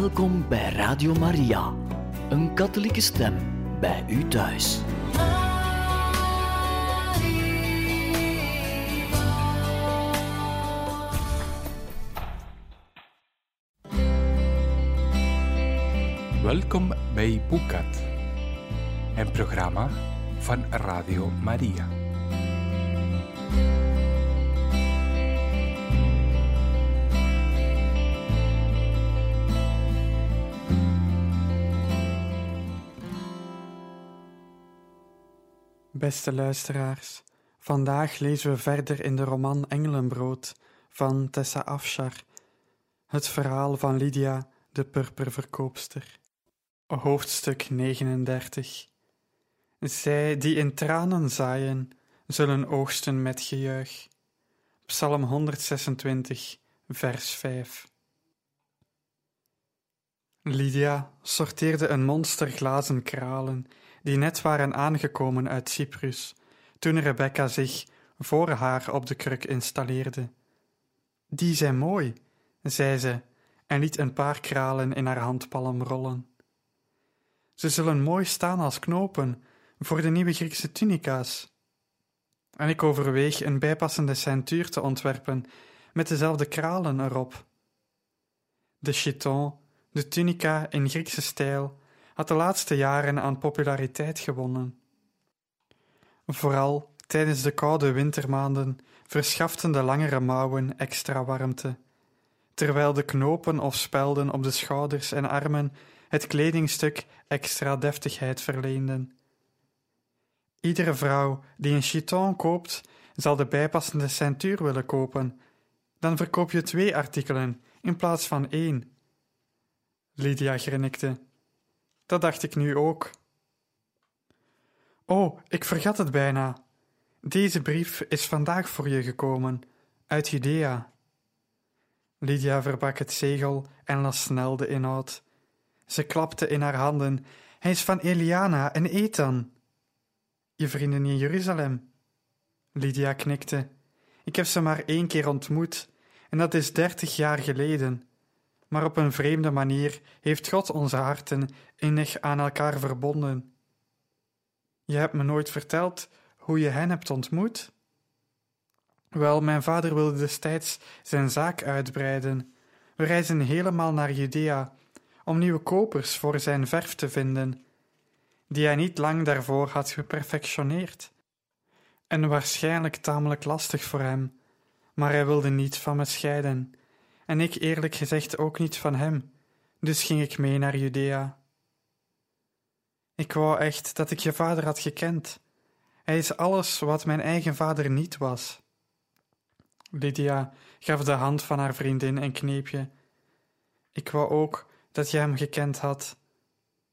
Welkom bij Radio Maria, een katholieke stem bij u thuis. Welkom bij Boekat, een programma van Radio Maria. Beste luisteraars, vandaag lezen we verder in de roman Engelenbrood van Tessa Afshar, het verhaal van Lydia, de purperverkoopster. Hoofdstuk 39 Zij die in tranen zaaien, zullen oogsten met gejuich. Psalm 126, vers 5 Lydia sorteerde een monster glazen kralen die net waren aangekomen uit Cyprus, toen Rebecca zich voor haar op de kruk installeerde. Die zijn mooi, zei ze en liet een paar kralen in haar handpalm rollen. Ze zullen mooi staan als knopen voor de nieuwe Griekse tunica's. En ik overweeg een bijpassende ceintuur te ontwerpen met dezelfde kralen erop. De chiton, de tunica in Griekse stijl, had de laatste jaren aan populariteit gewonnen. Vooral tijdens de koude wintermaanden verschaften de langere mouwen extra warmte, terwijl de knopen of spelden op de schouders en armen het kledingstuk extra deftigheid verleenden. Iedere vrouw die een chiton koopt, zal de bijpassende ceintuur willen kopen. Dan verkoop je twee artikelen in plaats van één. Lydia grinnikte. Dat dacht ik nu ook. Oh, ik vergat het bijna. Deze brief is vandaag voor je gekomen, uit Judea. Lydia verbrak het zegel en las snel de inhoud. Ze klapte in haar handen. Hij is van Eliana en Ethan. Je vrienden in Jeruzalem. Lydia knikte. Ik heb ze maar één keer ontmoet, en dat is dertig jaar geleden maar op een vreemde manier heeft God onze harten innig aan elkaar verbonden. Je hebt me nooit verteld hoe je hen hebt ontmoet? Wel, mijn vader wilde destijds zijn zaak uitbreiden. We reizen helemaal naar Judea om nieuwe kopers voor zijn verf te vinden, die hij niet lang daarvoor had geperfectioneerd. En waarschijnlijk tamelijk lastig voor hem, maar hij wilde niet van me scheiden en ik eerlijk gezegd ook niet van hem, dus ging ik mee naar Judea. Ik wou echt dat ik je vader had gekend. Hij is alles wat mijn eigen vader niet was. Lydia gaf de hand van haar vriendin een kneepje. Ik wou ook dat je hem gekend had.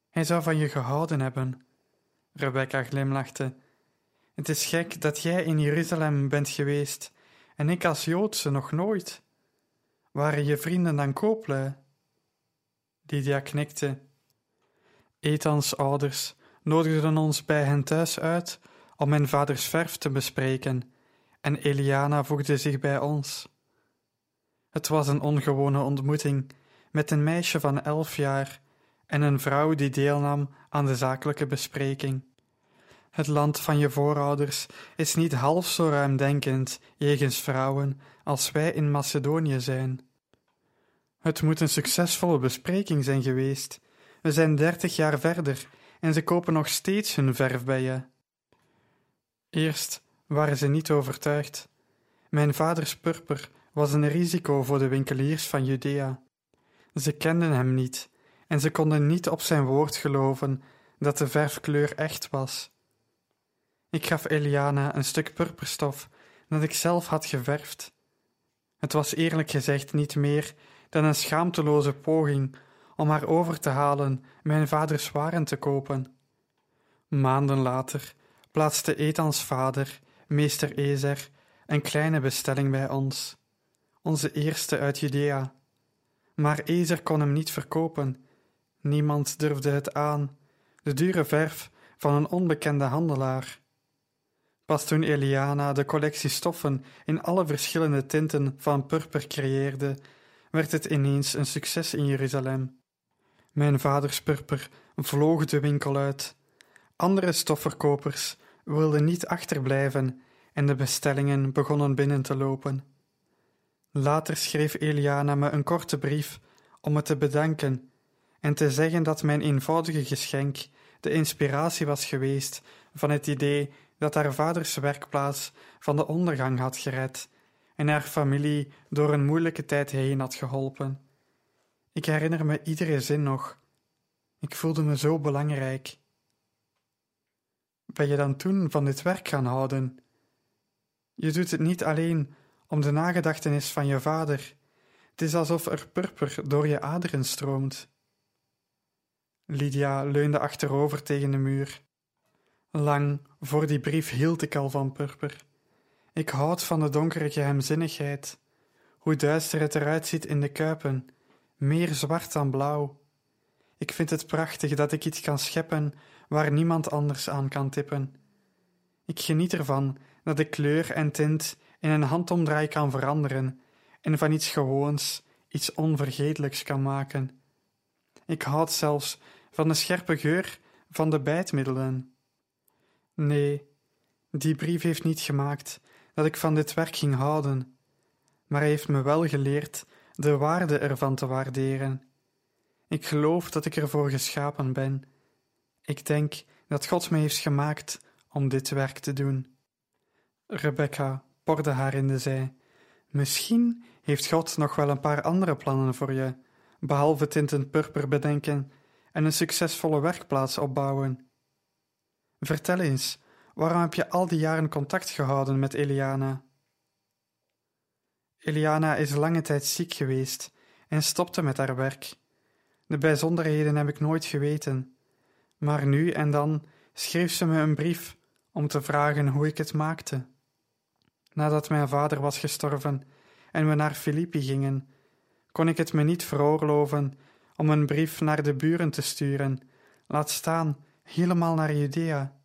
Hij zou van je gehouden hebben. Rebecca glimlachte. Het is gek dat jij in Jeruzalem bent geweest en ik als Joodse nog nooit. Waren je vrienden dan kooplui? Lydia knikte. Ethans ouders nodigden ons bij hen thuis uit om mijn vaders verf te bespreken, en Eliana voegde zich bij ons. Het was een ongewone ontmoeting met een meisje van elf jaar en een vrouw die deelnam aan de zakelijke bespreking. Het land van je voorouders is niet half zo ruimdenkend jegens vrouwen als wij in Macedonië zijn. Het moet een succesvolle bespreking zijn geweest. We zijn dertig jaar verder en ze kopen nog steeds hun verf bij je. Eerst waren ze niet overtuigd. Mijn vaders purper was een risico voor de winkeliers van Judea. Ze kenden hem niet en ze konden niet op zijn woord geloven dat de verfkleur echt was. Ik gaf Eliana een stuk purperstof dat ik zelf had geverfd. Het was eerlijk gezegd niet meer dan een schaamteloze poging om haar over te halen mijn vaders waren te kopen. Maanden later plaatste Ethans vader, meester Ezer, een kleine bestelling bij ons, onze eerste uit Judea. Maar Ezer kon hem niet verkopen. Niemand durfde het aan, de dure verf van een onbekende handelaar. Pas toen Eliana de collectie stoffen in alle verschillende tinten van purper creëerde, werd het ineens een succes in Jeruzalem. Mijn vaders purper vloog de winkel uit. Andere stofverkopers wilden niet achterblijven en de bestellingen begonnen binnen te lopen. Later schreef Eliana me een korte brief om me te bedanken en te zeggen dat mijn eenvoudige geschenk de inspiratie was geweest van het idee dat haar vaders werkplaats van de ondergang had gered en haar familie door een moeilijke tijd heen had geholpen. Ik herinner me iedere zin nog. Ik voelde me zo belangrijk. Ben je dan toen van dit werk gaan houden? Je doet het niet alleen om de nagedachtenis van je vader. Het is alsof er purper door je aderen stroomt. Lydia leunde achterover tegen de muur. Lang voor die brief hield ik al van purper. Ik houd van de donkere geheimzinnigheid, hoe duister het eruit ziet in de kuipen, meer zwart dan blauw. Ik vind het prachtig dat ik iets kan scheppen waar niemand anders aan kan tippen. Ik geniet ervan dat ik kleur en tint in een handomdraai kan veranderen en van iets gewoons iets onvergetelijks kan maken. Ik houd zelfs van de scherpe geur van de bijtmiddelen. Nee, die brief heeft niet gemaakt dat ik van dit werk ging houden, maar hij heeft me wel geleerd de waarde ervan te waarderen. Ik geloof dat ik ervoor geschapen ben. Ik denk dat God me heeft gemaakt om dit werk te doen. Rebecca porde haar in de zij. Misschien heeft God nog wel een paar andere plannen voor je, behalve tinten purper bedenken en een succesvolle werkplaats opbouwen. Vertel eens, waarom heb je al die jaren contact gehouden met Eliana? Eliana is lange tijd ziek geweest en stopte met haar werk. De bijzonderheden heb ik nooit geweten, maar nu en dan schreef ze me een brief om te vragen hoe ik het maakte. Nadat mijn vader was gestorven en we naar Filippi gingen, kon ik het me niet veroorloven om een brief naar de buren te sturen, laat staan helemaal naar Judea.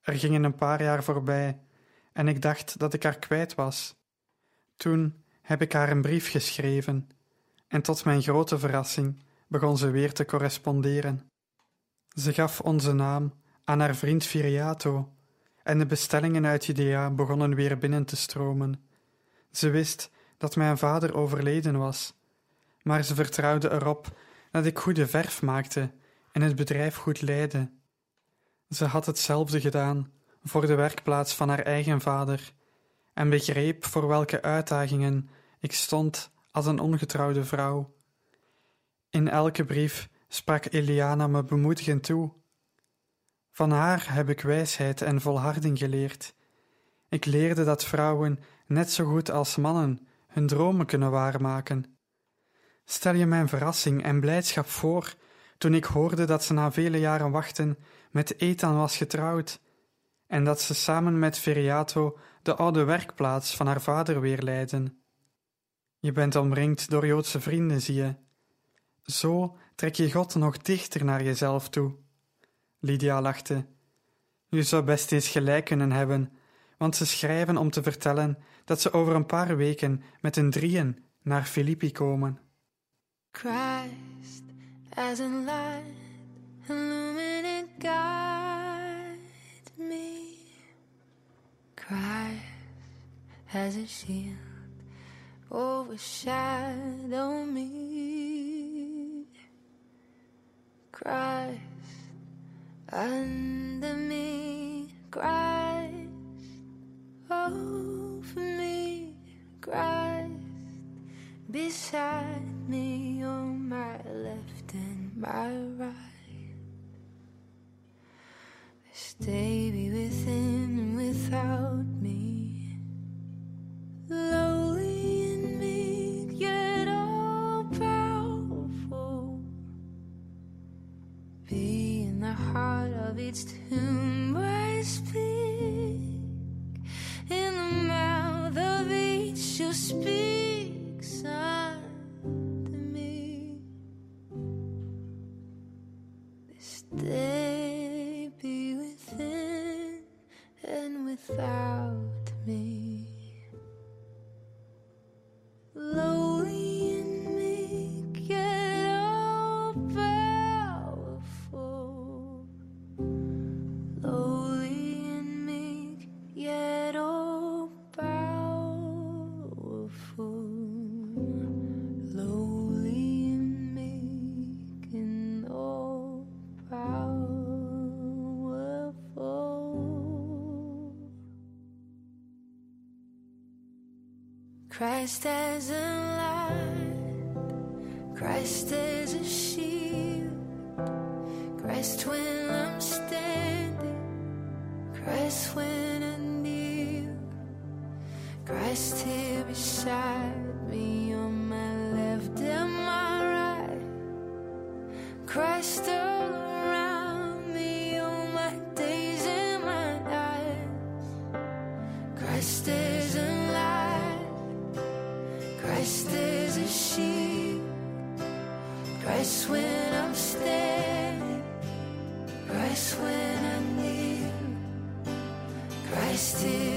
Er gingen een paar jaar voorbij en ik dacht dat ik haar kwijt was. Toen heb ik haar een brief geschreven en tot mijn grote verrassing begon ze weer te corresponderen. Ze gaf onze naam aan haar vriend Viriato en de bestellingen uit Judea begonnen weer binnen te stromen. Ze wist dat mijn vader overleden was, maar ze vertrouwde erop dat ik goede verf maakte en het bedrijf goed leidde. Ze had hetzelfde gedaan voor de werkplaats van haar eigen vader en begreep voor welke uitdagingen ik stond als een ongetrouwde vrouw. In elke brief sprak Eliana me bemoedigend toe. Van haar heb ik wijsheid en volharding geleerd. Ik leerde dat vrouwen, net zo goed als mannen, hun dromen kunnen waarmaken. Stel je mijn verrassing en blijdschap voor toen ik hoorde dat ze na vele jaren wachten met Ethan was getrouwd en dat ze samen met Veriato de oude werkplaats van haar vader weer leiden. Je bent omringd door Joodse vrienden, zie je. Zo trek je God nog dichter naar jezelf toe. Lydia lachte. Je zou best eens gelijk kunnen hebben, want ze schrijven om te vertellen dat ze over een paar weken met een drieën naar Filippi komen. Christ as a light, illuminate, guide me. Christ as a shield, overshadow me. Christ under me, Christ over me, Christ beside me on my left and my right. Stay be within and without me. Lowly and meek, yet all powerful. Be in the heart of each tomb I speak. In the mouth of each you speak, sad to me. day Christ as a light, Christ Christ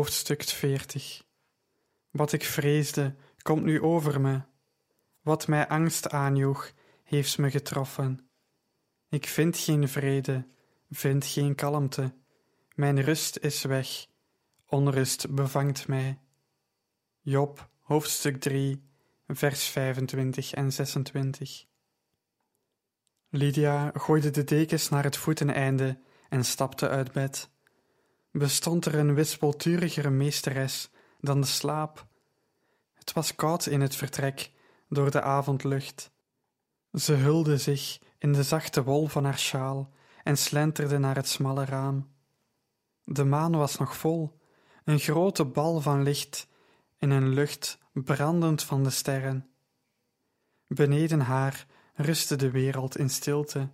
Hoofdstuk 40 Wat ik vreesde, komt nu over me. Wat mij angst aanjoeg, heeft me getroffen. Ik vind geen vrede, vind geen kalmte. Mijn rust is weg, onrust bevangt mij. Job, hoofdstuk 3, vers 25 en 26. Lydia gooide de dekens naar het voeteneinde en stapte uit bed. Bestond er een wispelturigere meesteres dan de slaap? Het was koud in het vertrek door de avondlucht. Ze hulde zich in de zachte wol van haar sjaal en slenterde naar het smalle raam. De maan was nog vol, een grote bal van licht in een lucht brandend van de sterren. Beneden haar rustte de wereld in stilte,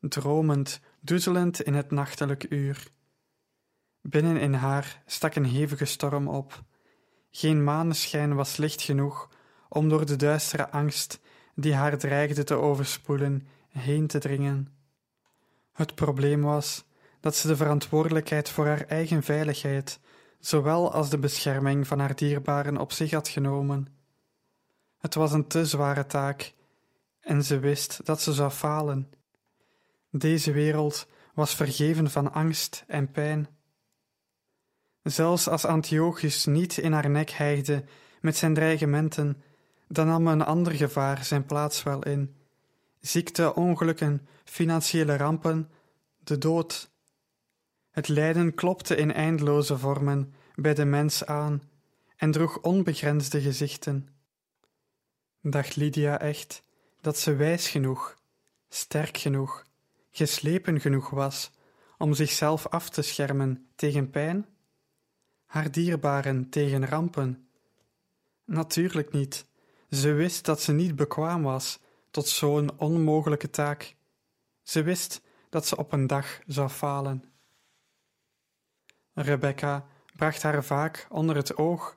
dromend, doezelend in het nachtelijk uur. Binnen in haar stak een hevige storm op. Geen maneschijn was licht genoeg om door de duistere angst die haar dreigde te overspoelen heen te dringen. Het probleem was dat ze de verantwoordelijkheid voor haar eigen veiligheid, zowel als de bescherming van haar dierbaren op zich had genomen. Het was een te zware taak, en ze wist dat ze zou falen. Deze wereld was vergeven van angst en pijn. Zelfs als Antiochus niet in haar nek hijgde met zijn dreigementen, dan nam een ander gevaar zijn plaats wel in. Ziekte, ongelukken, financiële rampen, de dood. Het lijden klopte in eindeloze vormen bij de mens aan en droeg onbegrensde gezichten. Dacht Lydia echt dat ze wijs genoeg, sterk genoeg, geslepen genoeg was om zichzelf af te schermen tegen pijn? Haar dierbaren tegen rampen? Natuurlijk niet. Ze wist dat ze niet bekwaam was tot zo'n onmogelijke taak. Ze wist dat ze op een dag zou falen. Rebecca bracht haar vaak onder het oog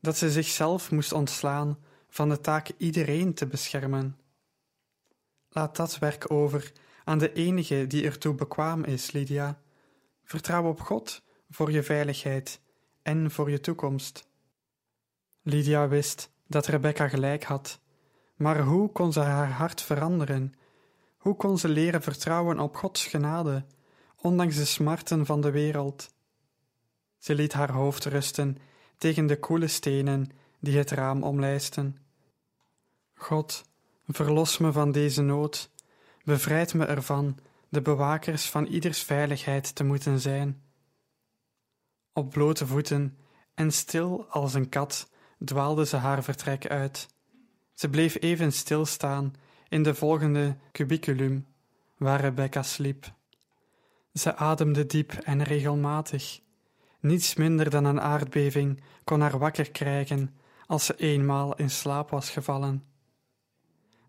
dat ze zichzelf moest ontslaan van de taak iedereen te beschermen. Laat dat werk over aan de enige die ertoe bekwaam is, Lydia. Vertrouw op God voor je veiligheid en voor je toekomst. Lydia wist dat Rebecca gelijk had, maar hoe kon ze haar hart veranderen? Hoe kon ze leren vertrouwen op Gods genade, ondanks de smarten van de wereld? Ze liet haar hoofd rusten tegen de koele stenen die het raam omlijsten. God, verlos me van deze nood, bevrijd me ervan de bewakers van ieders veiligheid te moeten zijn. Op blote voeten en stil als een kat dwaalde ze haar vertrek uit. Ze bleef even stilstaan in de volgende cubiculum, waar Rebecca sliep. Ze ademde diep en regelmatig. Niets minder dan een aardbeving kon haar wakker krijgen als ze eenmaal in slaap was gevallen.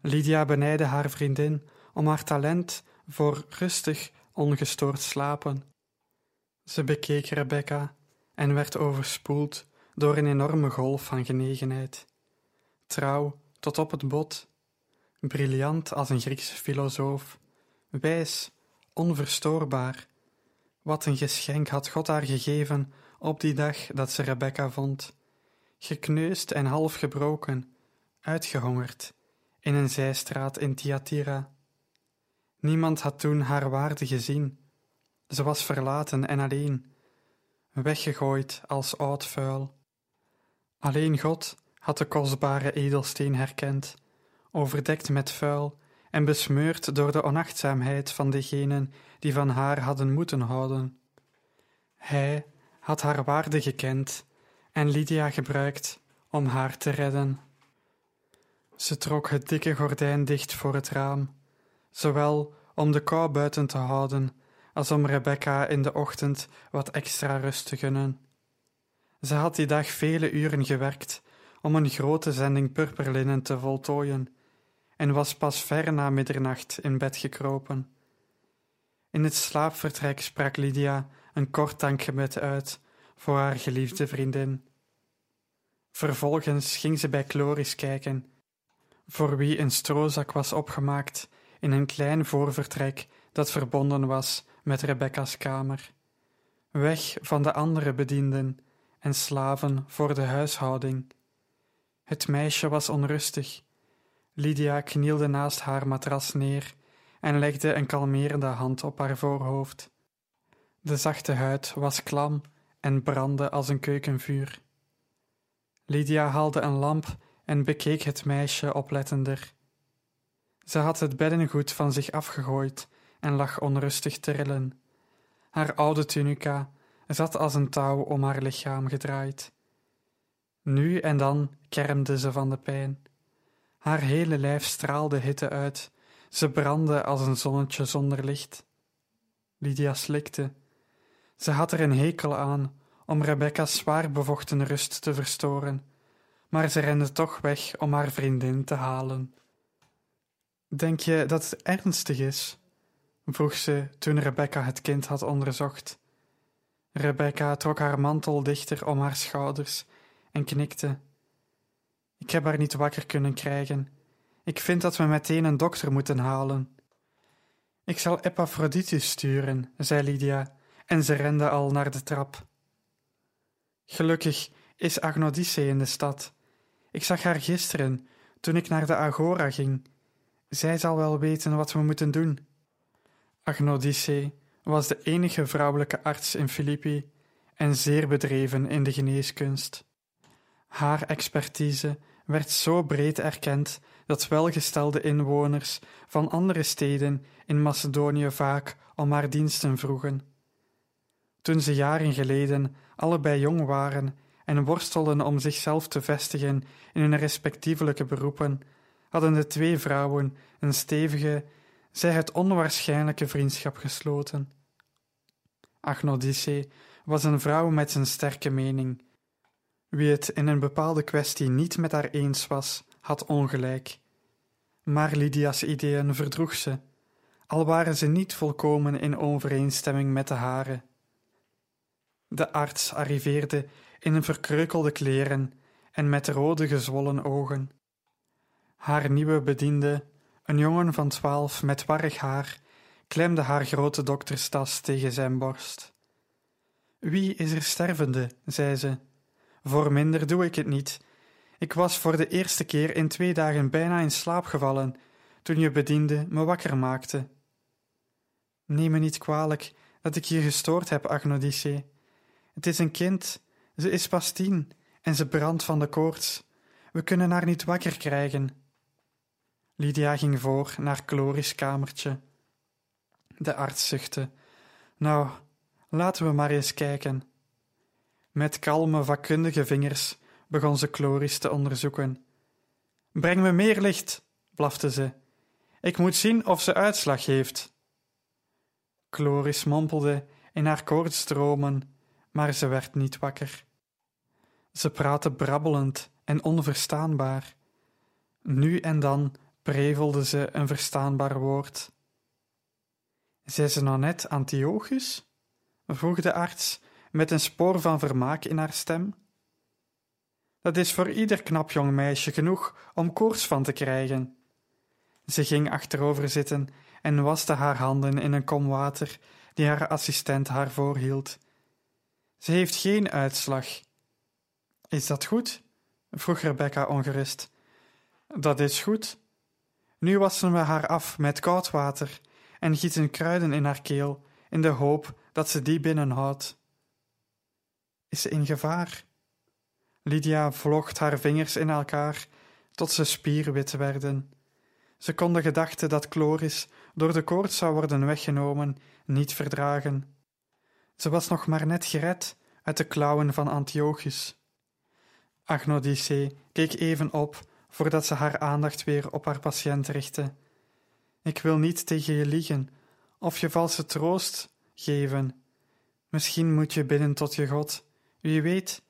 Lydia benijdde haar vriendin om haar talent voor rustig, ongestoord slapen. Ze bekeek Rebecca en werd overspoeld door een enorme golf van genegenheid. Trouw tot op het bot, briljant als een Griekse filosoof, wijs, onverstoorbaar. Wat een geschenk had God haar gegeven op die dag dat ze Rebecca vond, gekneusd en half gebroken, uitgehongerd, in een zijstraat in Thyatira. Niemand had toen haar waarde gezien. Ze was verlaten en alleen, weggegooid als oud vuil. Alleen God had de kostbare edelsteen herkend, overdekt met vuil en besmeurd door de onachtzaamheid van degenen die van haar hadden moeten houden. Hij had haar waarde gekend en Lydia gebruikt om haar te redden. Ze trok het dikke gordijn dicht voor het raam, zowel om de kou buiten te houden als om Rebecca in de ochtend wat extra rust te gunnen. Ze had die dag vele uren gewerkt om een grote zending purperlinnen te voltooien en was pas ver na middernacht in bed gekropen. In het slaapvertrek sprak Lydia een kort dankgebed uit voor haar geliefde vriendin. Vervolgens ging ze bij Chloris kijken, voor wie een stroozak was opgemaakt in een klein voorvertrek dat verbonden was met Rebecca's kamer. Weg van de andere bedienden en slaven voor de huishouding. Het meisje was onrustig. Lydia knielde naast haar matras neer en legde een kalmerende hand op haar voorhoofd. De zachte huid was klam en brandde als een keukenvuur. Lydia haalde een lamp en bekeek het meisje oplettender. Ze had het beddengoed van zich afgegooid en lag onrustig te rillen. Haar oude tunica zat als een touw om haar lichaam gedraaid. Nu en dan kermde ze van de pijn. Haar hele lijf straalde hitte uit, ze brandde als een zonnetje zonder licht. Lydia slikte. Ze had er een hekel aan om Rebecca's zwaar bevochten rust te verstoren, maar ze rende toch weg om haar vriendin te halen. Denk je dat het ernstig is? Vroeg ze toen Rebecca het kind had onderzocht. Rebecca trok haar mantel dichter om haar schouders en knikte. Ik heb haar niet wakker kunnen krijgen. Ik vind dat we meteen een dokter moeten halen. Ik zal Epaphroditus sturen, zei Lydia, en ze rende al naar de trap. Gelukkig is Agnodice in de stad. Ik zag haar gisteren, toen ik naar de Agora ging. Zij zal wel weten wat we moeten doen. Agnodice was de enige vrouwelijke arts in Filippi en zeer bedreven in de geneeskunst. Haar expertise werd zo breed erkend dat welgestelde inwoners van andere steden in Macedonië vaak om haar diensten vroegen. Toen ze jaren geleden allebei jong waren en worstelden om zichzelf te vestigen in hun respectievelijke beroepen, hadden de twee vrouwen een stevige, zij het onwaarschijnlijke vriendschap gesloten. Agnodice was een vrouw met een sterke mening. Wie het in een bepaalde kwestie niet met haar eens was, had ongelijk. Maar Lydia's ideeën verdroeg ze, al waren ze niet volkomen in overeenstemming met de hare. De arts arriveerde in een verkreukelde kleren en met rode gezwollen ogen. Haar nieuwe bediende, een jongen van twaalf met warrig haar, klemde haar grote dokterstas tegen zijn borst. Wie is er stervende? zei ze. Voor minder doe ik het niet. Ik was voor de eerste keer in twee dagen bijna in slaap gevallen, toen je bediende me wakker maakte. Neem me niet kwalijk dat ik je gestoord heb, Agnodice. Het is een kind, ze is pas tien en ze brandt van de koorts. We kunnen haar niet wakker krijgen. Lydia ging voor naar Chloris kamertje. De arts zuchtte. Nou, laten we maar eens kijken. Met kalme, vakkundige vingers begon ze Chloris te onderzoeken. Breng me meer licht, blafte ze. Ik moet zien of ze uitslag heeft. Chloris mompelde in haar koortsdromen, maar ze werd niet wakker. Ze praatte brabbelend en onverstaanbaar. Nu en dan prevelde ze een verstaanbaar woord. Zij ze nou net Antiochus? vroeg de arts met een spoor van vermaak in haar stem. Dat is voor ieder knap jong meisje genoeg om koorts van te krijgen. Ze ging achterover zitten en waste haar handen in een kom water die haar assistent haar voorhield. Ze heeft geen uitslag. Is dat goed? vroeg Rebecca ongerust. Dat is goed. Nu wassen we haar af met koud water en gieten kruiden in haar keel, in de hoop dat ze die binnenhoudt. Is ze in gevaar? Lydia vlocht haar vingers in elkaar tot ze spierwit werden. Ze kon de gedachte dat Chloris door de koorts zou worden weggenomen niet verdragen. Ze was nog maar net gered uit de klauwen van Antiochus. Agnodice keek even op voordat ze haar aandacht weer op haar patiënt richtte. Ik wil niet tegen je liegen of je valse troost geven. Misschien moet je bidden tot je God. Wie weet,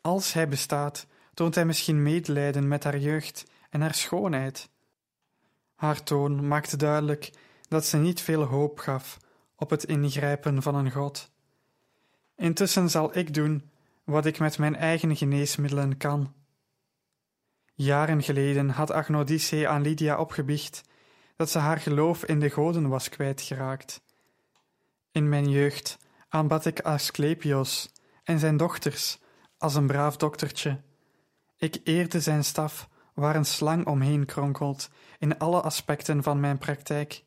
als hij bestaat, toont hij misschien medelijden met haar jeugd en haar schoonheid. Haar toon maakte duidelijk dat ze niet veel hoop gaf op het ingrijpen van een God. Intussen zal ik doen wat ik met mijn eigen geneesmiddelen kan. Jaren geleden had Agnodice aan Lydia opgebiecht dat ze haar geloof in de goden was kwijtgeraakt. In mijn jeugd aanbad ik Asclepios en zijn dochters als een braaf doktertje. Ik eerde zijn staf waar een slang omheen kronkelt in alle aspecten van mijn praktijk.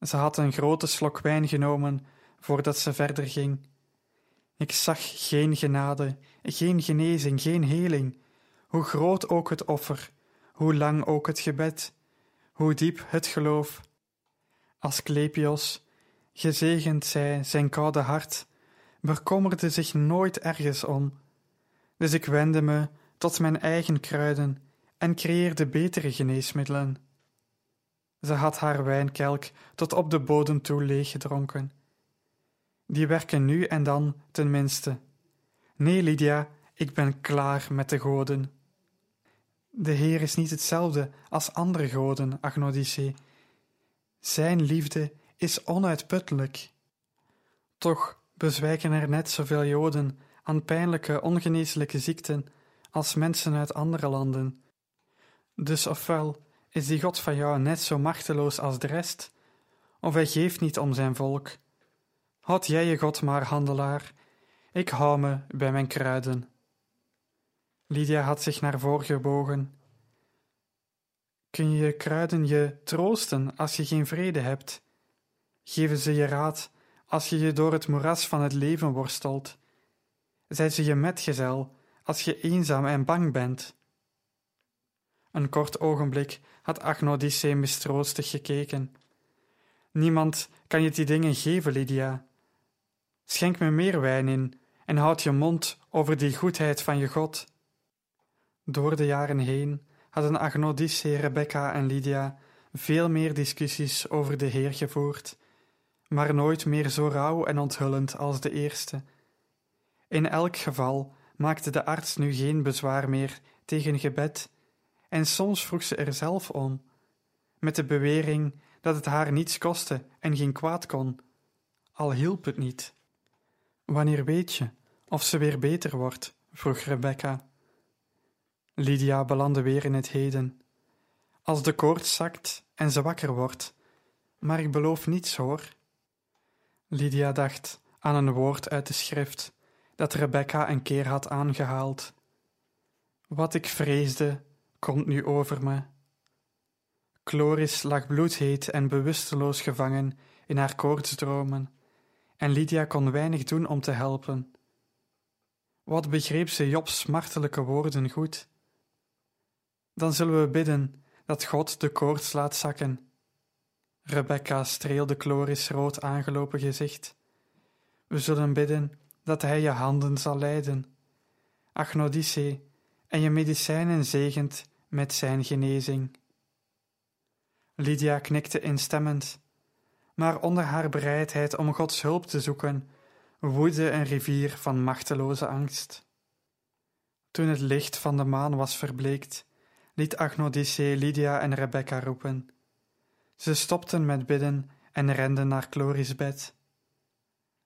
Ze had een grote slok wijn genomen voordat ze verder ging. Ik zag geen genade, geen genezing, geen heling, hoe groot ook het offer, hoe lang ook het gebed, hoe diep het geloof. Asclepios, gezegend zij zijn koude hart, bekommerde zich nooit ergens om. Dus ik wendde me tot mijn eigen kruiden en creëerde betere geneesmiddelen. Ze had haar wijnkelk tot op de bodem toe leeggedronken. Die werken nu en dan tenminste. Nee, Lydia, ik ben klaar met de goden. De Heer is niet hetzelfde als andere goden, Agnodice. Zijn liefde is onuitputtelijk. Toch bezwijken er net zoveel Joden aan pijnlijke, ongeneeslijke ziekten als mensen uit andere landen. Dus ofwel is die God van jou net zo machteloos als de rest, of hij geeft niet om zijn volk. Houd jij je God maar, handelaar, ik hou me bij mijn kruiden. Lydia had zich naar voren gebogen. Kun je kruiden je troosten als je geen vrede hebt? Geven ze je raad als je je door het moeras van het leven worstelt? Zijn ze je metgezel als je eenzaam en bang bent? Een kort ogenblik had Agnodice mistroostig gekeken. Niemand kan je die dingen geven, Lydia. Schenk me meer wijn in en houd je mond over die goedheid van je God. Door de jaren heen hadden Agnodice, Rebecca en Lydia veel meer discussies over de Heer gevoerd, maar nooit meer zo rauw en onthullend als de eerste. In elk geval maakte de arts nu geen bezwaar meer tegen gebed, en soms vroeg ze er zelf om, met de bewering dat het haar niets kostte en geen kwaad kon, al hielp het niet. Wanneer weet je of ze weer beter wordt? vroeg Rebecca. Lydia belandde weer in het heden. Als de koorts zakt en ze wakker wordt, maar ik beloof niets hoor. Lydia dacht aan een woord uit de schrift dat Rebecca een keer had aangehaald. Wat ik vreesde, komt nu over me. Chloris lag bloedheet en bewusteloos gevangen in haar koortsdromen, en Lydia kon weinig doen om te helpen. Wat begreep ze Jobs smartelijke woorden goed? Dan zullen we bidden dat God de koorts laat zakken. Rebecca streelde Chloris rood aangelopen gezicht. We zullen bidden dat hij je handen zal leiden. Agnodice, en je medicijnen zegent met zijn genezing. Lydia knikte instemmend, maar onder haar bereidheid om Gods hulp te zoeken, woedde een rivier van machteloze angst. Toen het licht van de maan was verbleekt, liet Agnodice Lydia en Rebecca roepen. Ze stopten met bidden en renden naar Chloris bed.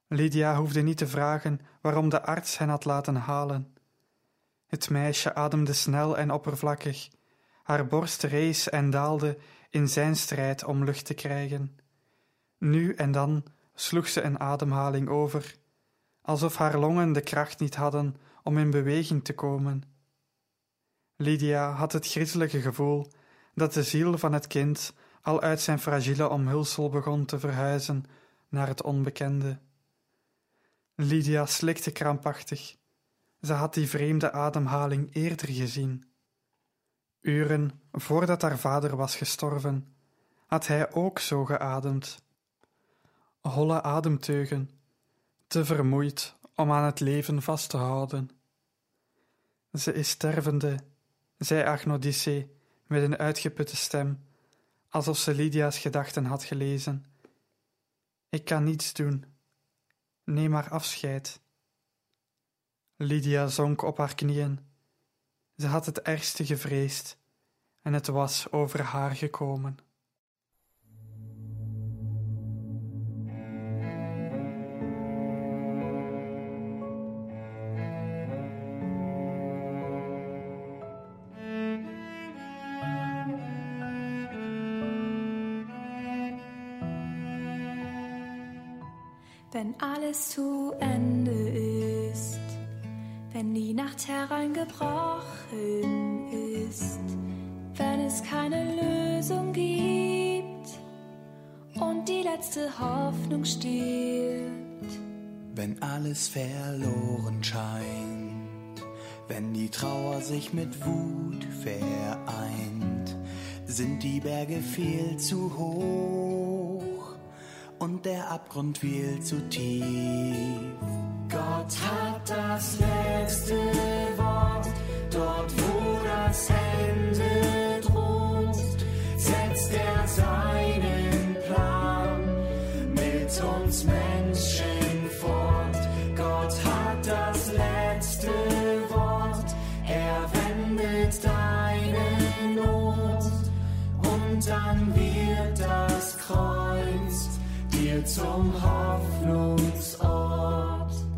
Lydia hoefde niet te vragen waarom de arts hen had laten halen. Het meisje ademde snel en oppervlakkig. Haar borst rees en daalde in zijn strijd om lucht te krijgen. Nu en dan sloeg ze een ademhaling over, alsof haar longen de kracht niet hadden om in beweging te komen. Lydia had het griezelige gevoel dat de ziel van het kind al uit zijn fragiele omhulsel begon te verhuizen naar het onbekende. Lydia slikte krampachtig. Ze had die vreemde ademhaling eerder gezien. Uren voordat haar vader was gestorven, had hij ook zo geademd. Holle ademteugen, te vermoeid om aan het leven vast te houden. Ze is stervende, zei Agnodice met een uitgeputte stem, alsof ze Lydia's gedachten had gelezen. Ik kan niets doen. Neem maar afscheid. Lydia zonk op haar knieën. Ze had het ergste gevreesd en het was over haar gekomen. Alles zu Ende ist, wenn die Nacht hereingebrochen ist, wenn es keine Lösung gibt und die letzte Hoffnung stirbt. Wenn alles verloren scheint, wenn die Trauer sich mit Wut vereint, sind die Berge viel zu hoch und der Abgrund viel zu tief. Gott hat das letzte zum Hoffnungsort.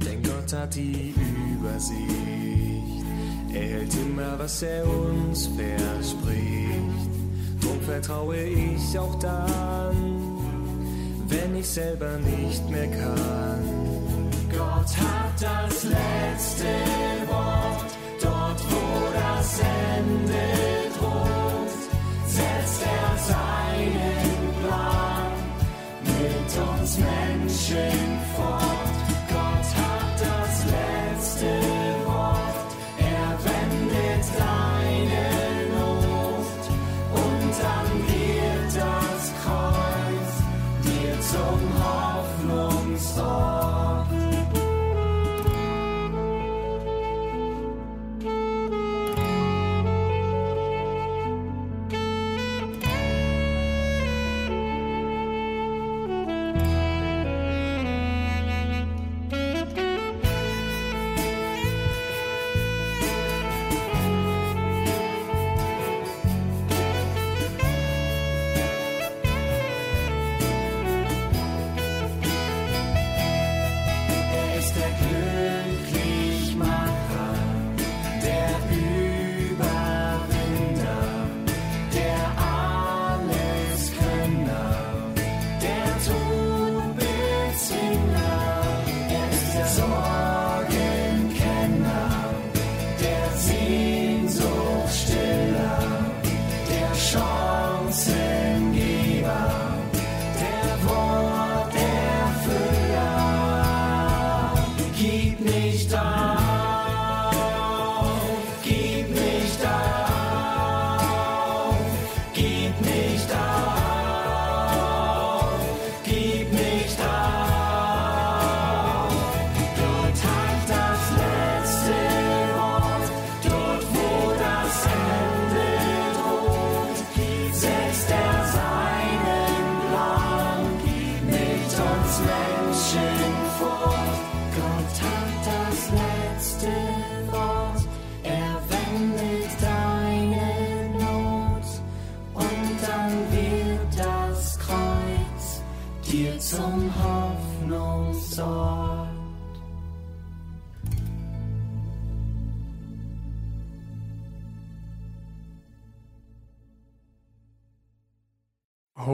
Denn Gott hat die Übersicht. Er hält immer, was er uns verspricht. Drum vertraue ich auch dann, wenn ich selber nicht mehr kann. Gott hat das letzte Wort, dort wo das Ende droht, setzt er seinen Plan Don't mention for.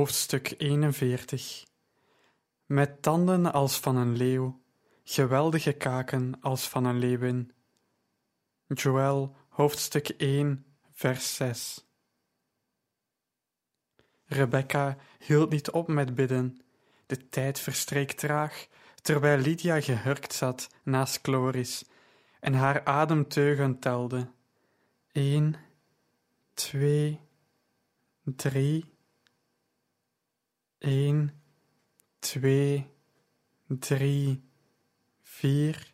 Hoofdstuk 41 Met tanden als van een leeuw, geweldige kaken als van een leeuwin. Joël, hoofdstuk 1, vers 6 Rebecca hield niet op met bidden. De tijd verstreek traag, terwijl Lydia gehurkt zat naast Chloris en haar ademteugen telde. Eén, twee, drie. Eén, twee, drie, vier.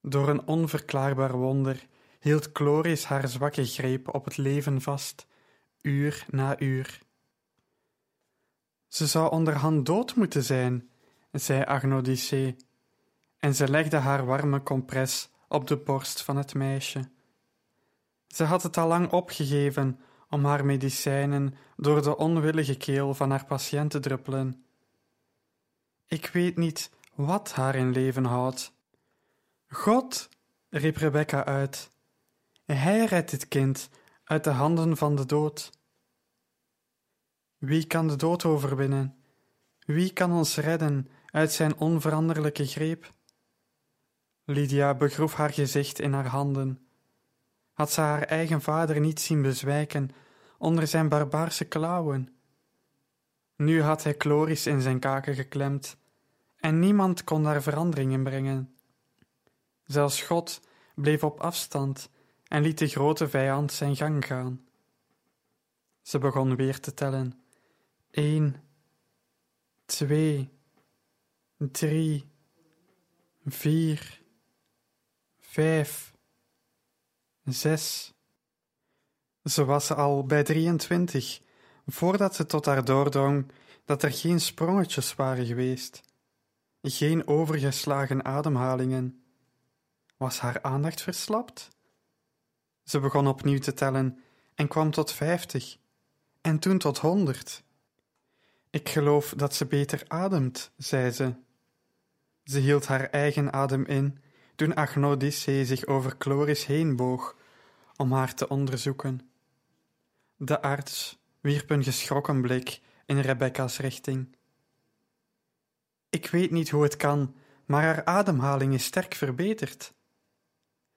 Door een onverklaarbaar wonder hield Chloris haar zwakke greep op het leven vast, uur na uur. Ze zou onderhand dood moeten zijn, zei Agnodicé, en ze legde haar warme compres op de borst van het meisje. Ze had het al lang opgegeven om haar medicijnen door de onwillige keel van haar patiënt te druppelen. Ik weet niet wat haar in leven houdt. God, riep Rebecca uit, hij redt dit kind uit de handen van de dood. Wie kan de dood overwinnen? Wie kan ons redden uit zijn onveranderlijke greep? Lydia begroef haar gezicht in haar handen. Had ze haar eigen vader niet zien bezwijken onder zijn barbaarse klauwen? Nu had hij Chloris in zijn kaken geklemd, en niemand kon daar verandering in brengen. Zelfs God bleef op afstand en liet de grote vijand zijn gang gaan. Ze begon weer te tellen. Eén, twee, drie, vier, vijf, zes. Ze was al bij 23, voordat ze tot haar doordrong dat er geen sprongetjes waren geweest, geen overgeslagen ademhalingen. Was haar aandacht verslapt? Ze begon opnieuw te tellen en kwam tot vijftig, en toen tot honderd. Ik geloof dat ze beter ademt, zei ze. Ze hield haar eigen adem in toen Agnodicé zich over Chloris heen boog om haar te onderzoeken. De arts wierp een geschrokken blik in Rebecca's richting. Ik weet niet hoe het kan, maar haar ademhaling is sterk verbeterd.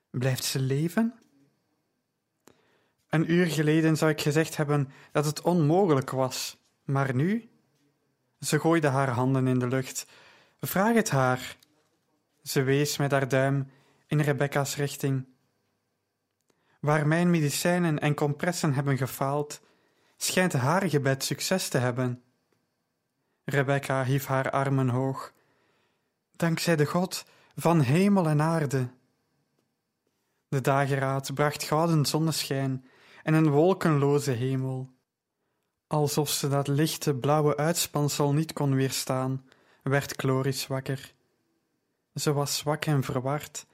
Blijft ze leven? Een uur geleden zou ik gezegd hebben dat het onmogelijk was, maar nu? Ze gooide haar handen in de lucht. Vraag het haar. Ze wees met haar duim in Rebecca's richting. Waar mijn medicijnen en compressen hebben gefaald, schijnt haar gebed succes te hebben. Rebecca hief haar armen hoog. Dankzij de God van hemel en aarde. De dageraad bracht gouden zonneschijn en een wolkenloze hemel. Alsof ze dat lichte blauwe uitspansel niet kon weerstaan, werd Chloris wakker. Ze was zwak en verward,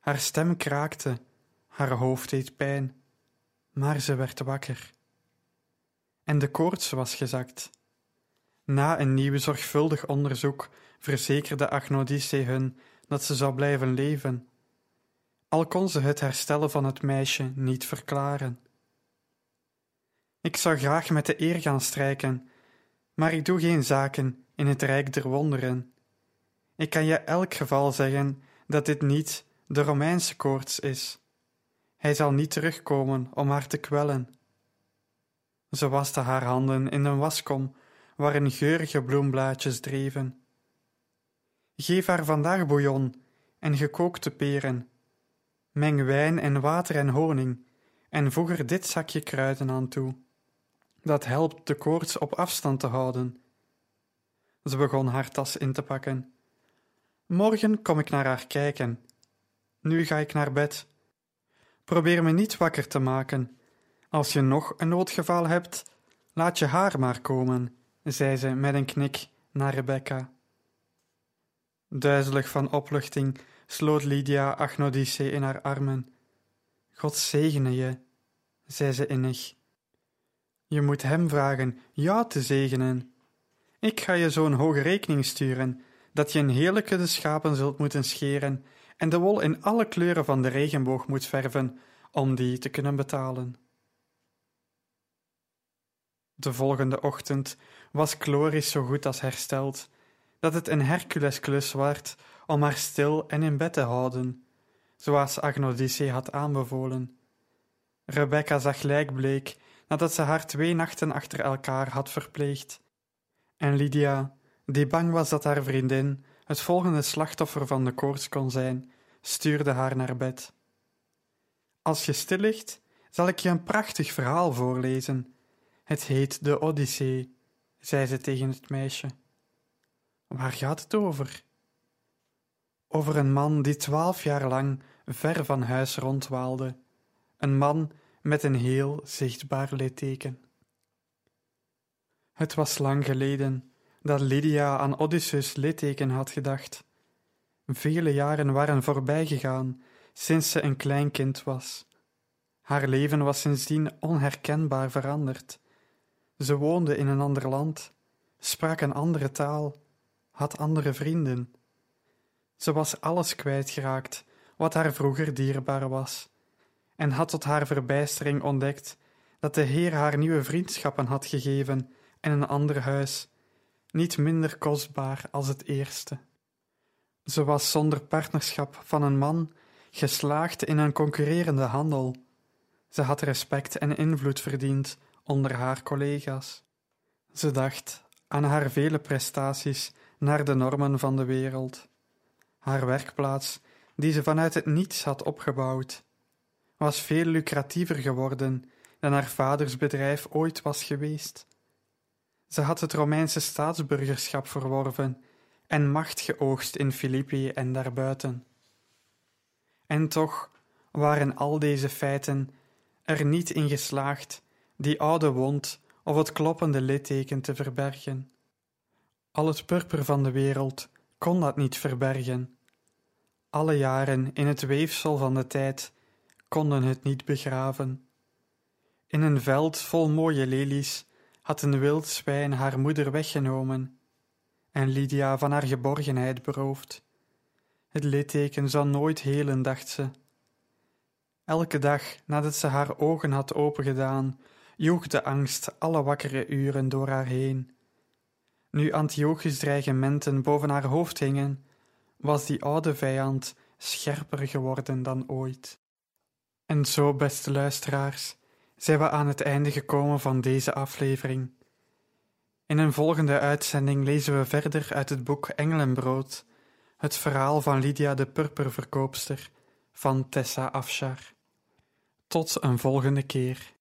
haar stem kraakte, haar hoofd deed pijn, maar ze werd wakker. En de koorts was gezakt. Na een nieuw zorgvuldig onderzoek verzekerde Agnodice hun dat ze zou blijven leven, al kon ze het herstellen van het meisje niet verklaren. Ik zou graag met de eer gaan strijken, maar ik doe geen zaken in het rijk der wonderen. Ik kan je elk geval zeggen dat dit niet de Romeinse koorts is. Hij zal niet terugkomen om haar te kwellen. Ze waste haar handen in een waskom waarin geurige bloemblaadjes dreven. Geef haar vandaag bouillon en gekookte peren. Meng wijn en water en honing en voeg er dit zakje kruiden aan toe. Dat helpt de koorts op afstand te houden. Ze begon haar tas in te pakken. Morgen kom ik naar haar kijken. Nu ga ik naar bed. Probeer me niet wakker te maken. Als je nog een noodgeval hebt, laat je haar maar komen, zei ze met een knik naar Rebecca. Duizelig van opluchting sloot Lydia Agnodice in haar armen. God zegene je, zei ze innig. Je moet hem vragen jou te zegenen. Ik ga je zo'n hoge rekening sturen, dat je een hele kudde schapen zult moeten scheren en de wol in alle kleuren van de regenboog moet verven om die te kunnen betalen. De volgende ochtend was Chloris zo goed als hersteld, dat het een Herculesklus werd om haar stil en in bed te houden, zoals Agnodice had aanbevolen. Rebecca zag lijkbleek nadat ze haar twee nachten achter elkaar had verpleegd. En Lydia, die bang was dat haar vriendin het volgende slachtoffer van de koorts kon zijn, stuurde haar naar bed. Als je stil ligt, zal ik je een prachtig verhaal voorlezen. Het heet de Odyssee, zei ze tegen het meisje. Waar gaat het over? Over een man die twaalf jaar lang ver van huis rondwaalde. Een man met een heel zichtbaar litteken. Het was lang geleden dat Lydia aan Odysseus litteken had gedacht. Vele jaren waren voorbij gegaan sinds ze een klein kind was. Haar leven was sindsdien onherkenbaar veranderd. Ze woonde in een ander land, sprak een andere taal, had andere vrienden. Ze was alles kwijtgeraakt wat haar vroeger dierbaar was, en had tot haar verbijstering ontdekt dat de Heer haar nieuwe vriendschappen had gegeven en een ander huis, niet minder kostbaar als het eerste. Ze was zonder partnerschap van een man geslaagd in een concurrerende handel. Ze had respect en invloed verdiend onder haar collega's. Ze dacht aan haar vele prestaties naar de normen van de wereld. Haar werkplaats, die ze vanuit het niets had opgebouwd, was veel lucratiever geworden dan haar vaders bedrijf ooit was geweest. Ze had het Romeinse staatsburgerschap verworven en macht geoogst in Filippi en daarbuiten. En toch waren al deze feiten er niet in geslaagd die oude wond of het kloppende litteken te verbergen. Al het purper van de wereld kon dat niet verbergen. Alle jaren in het weefsel van de tijd konden het niet begraven. In een veld vol mooie lelies had een wild zwijn haar moeder weggenomen en Lydia van haar geborgenheid beroofd. Het litteken zou nooit helen, dacht ze. Elke dag nadat ze haar ogen had opengedaan, joeg de angst alle wakkere uren door haar heen. Nu Antiochus dreigementen boven haar hoofd hingen, was die oude vijand scherper geworden dan ooit. En zo, beste luisteraars, zijn we aan het einde gekomen van deze aflevering. In een volgende uitzending lezen we verder uit het boek Engelenbrood, het verhaal van Lydia de purperverkoopster van Tessa Afshar. Tot een volgende keer.